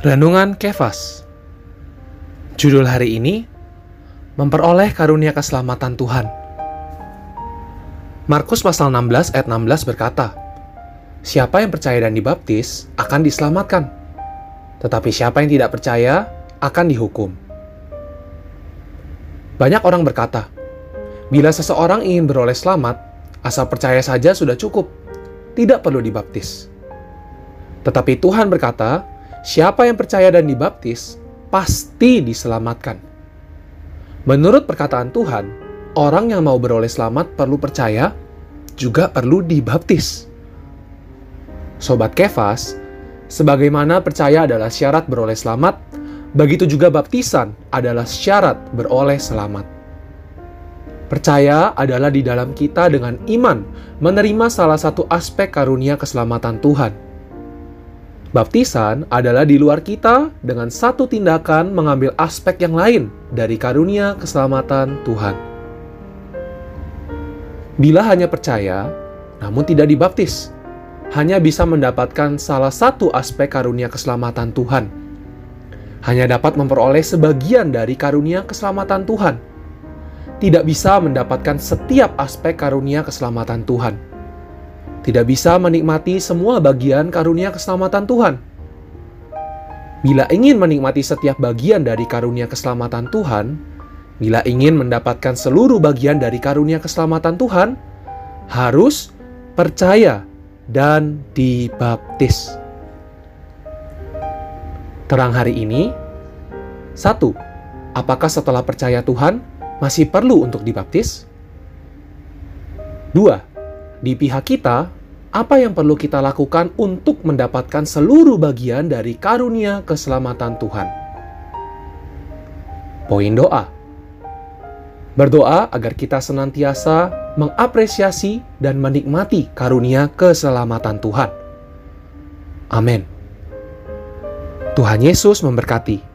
Renungan Kefas. Judul hari ini Memperoleh karunia keselamatan Tuhan. Markus pasal 16 ayat 16 berkata Siapa yang percaya dan dibaptis akan diselamatkan Tetapi siapa yang tidak percaya akan dihukum. Banyak orang berkata Bila seseorang ingin beroleh selamat Asal percaya saja sudah cukup Tidak perlu dibaptis. Tetapi Tuhan berkata siapa yang percaya dan dibaptis pasti diselamatkan. Menurut perkataan Tuhan, orang yang mau beroleh selamat perlu percaya, juga perlu dibaptis. Sobat Kefas, sebagaimana percaya adalah syarat beroleh selamat, begitu juga baptisan adalah syarat beroleh selamat. Percaya adalah di dalam kita dengan iman menerima salah satu aspek karunia keselamatan Tuhan – Baptisan adalah di luar kita dengan satu tindakan mengambil aspek yang lain dari karunia keselamatan Tuhan. Bila hanya percaya, namun tidak dibaptis, hanya bisa mendapatkan salah satu aspek karunia keselamatan Tuhan. Hanya dapat memperoleh sebagian dari karunia keselamatan Tuhan. Tidak bisa mendapatkan setiap aspek karunia keselamatan Tuhan tidak bisa menikmati semua bagian karunia keselamatan Tuhan. Bila ingin menikmati setiap bagian dari karunia keselamatan Tuhan, bila ingin mendapatkan seluruh bagian dari karunia keselamatan Tuhan, harus percaya dan dibaptis. Terang hari ini, satu, apakah setelah percaya Tuhan masih perlu untuk dibaptis? Dua, di pihak kita, apa yang perlu kita lakukan untuk mendapatkan seluruh bagian dari karunia keselamatan Tuhan? Poin doa. Berdoa agar kita senantiasa mengapresiasi dan menikmati karunia keselamatan Tuhan. Amin. Tuhan Yesus memberkati.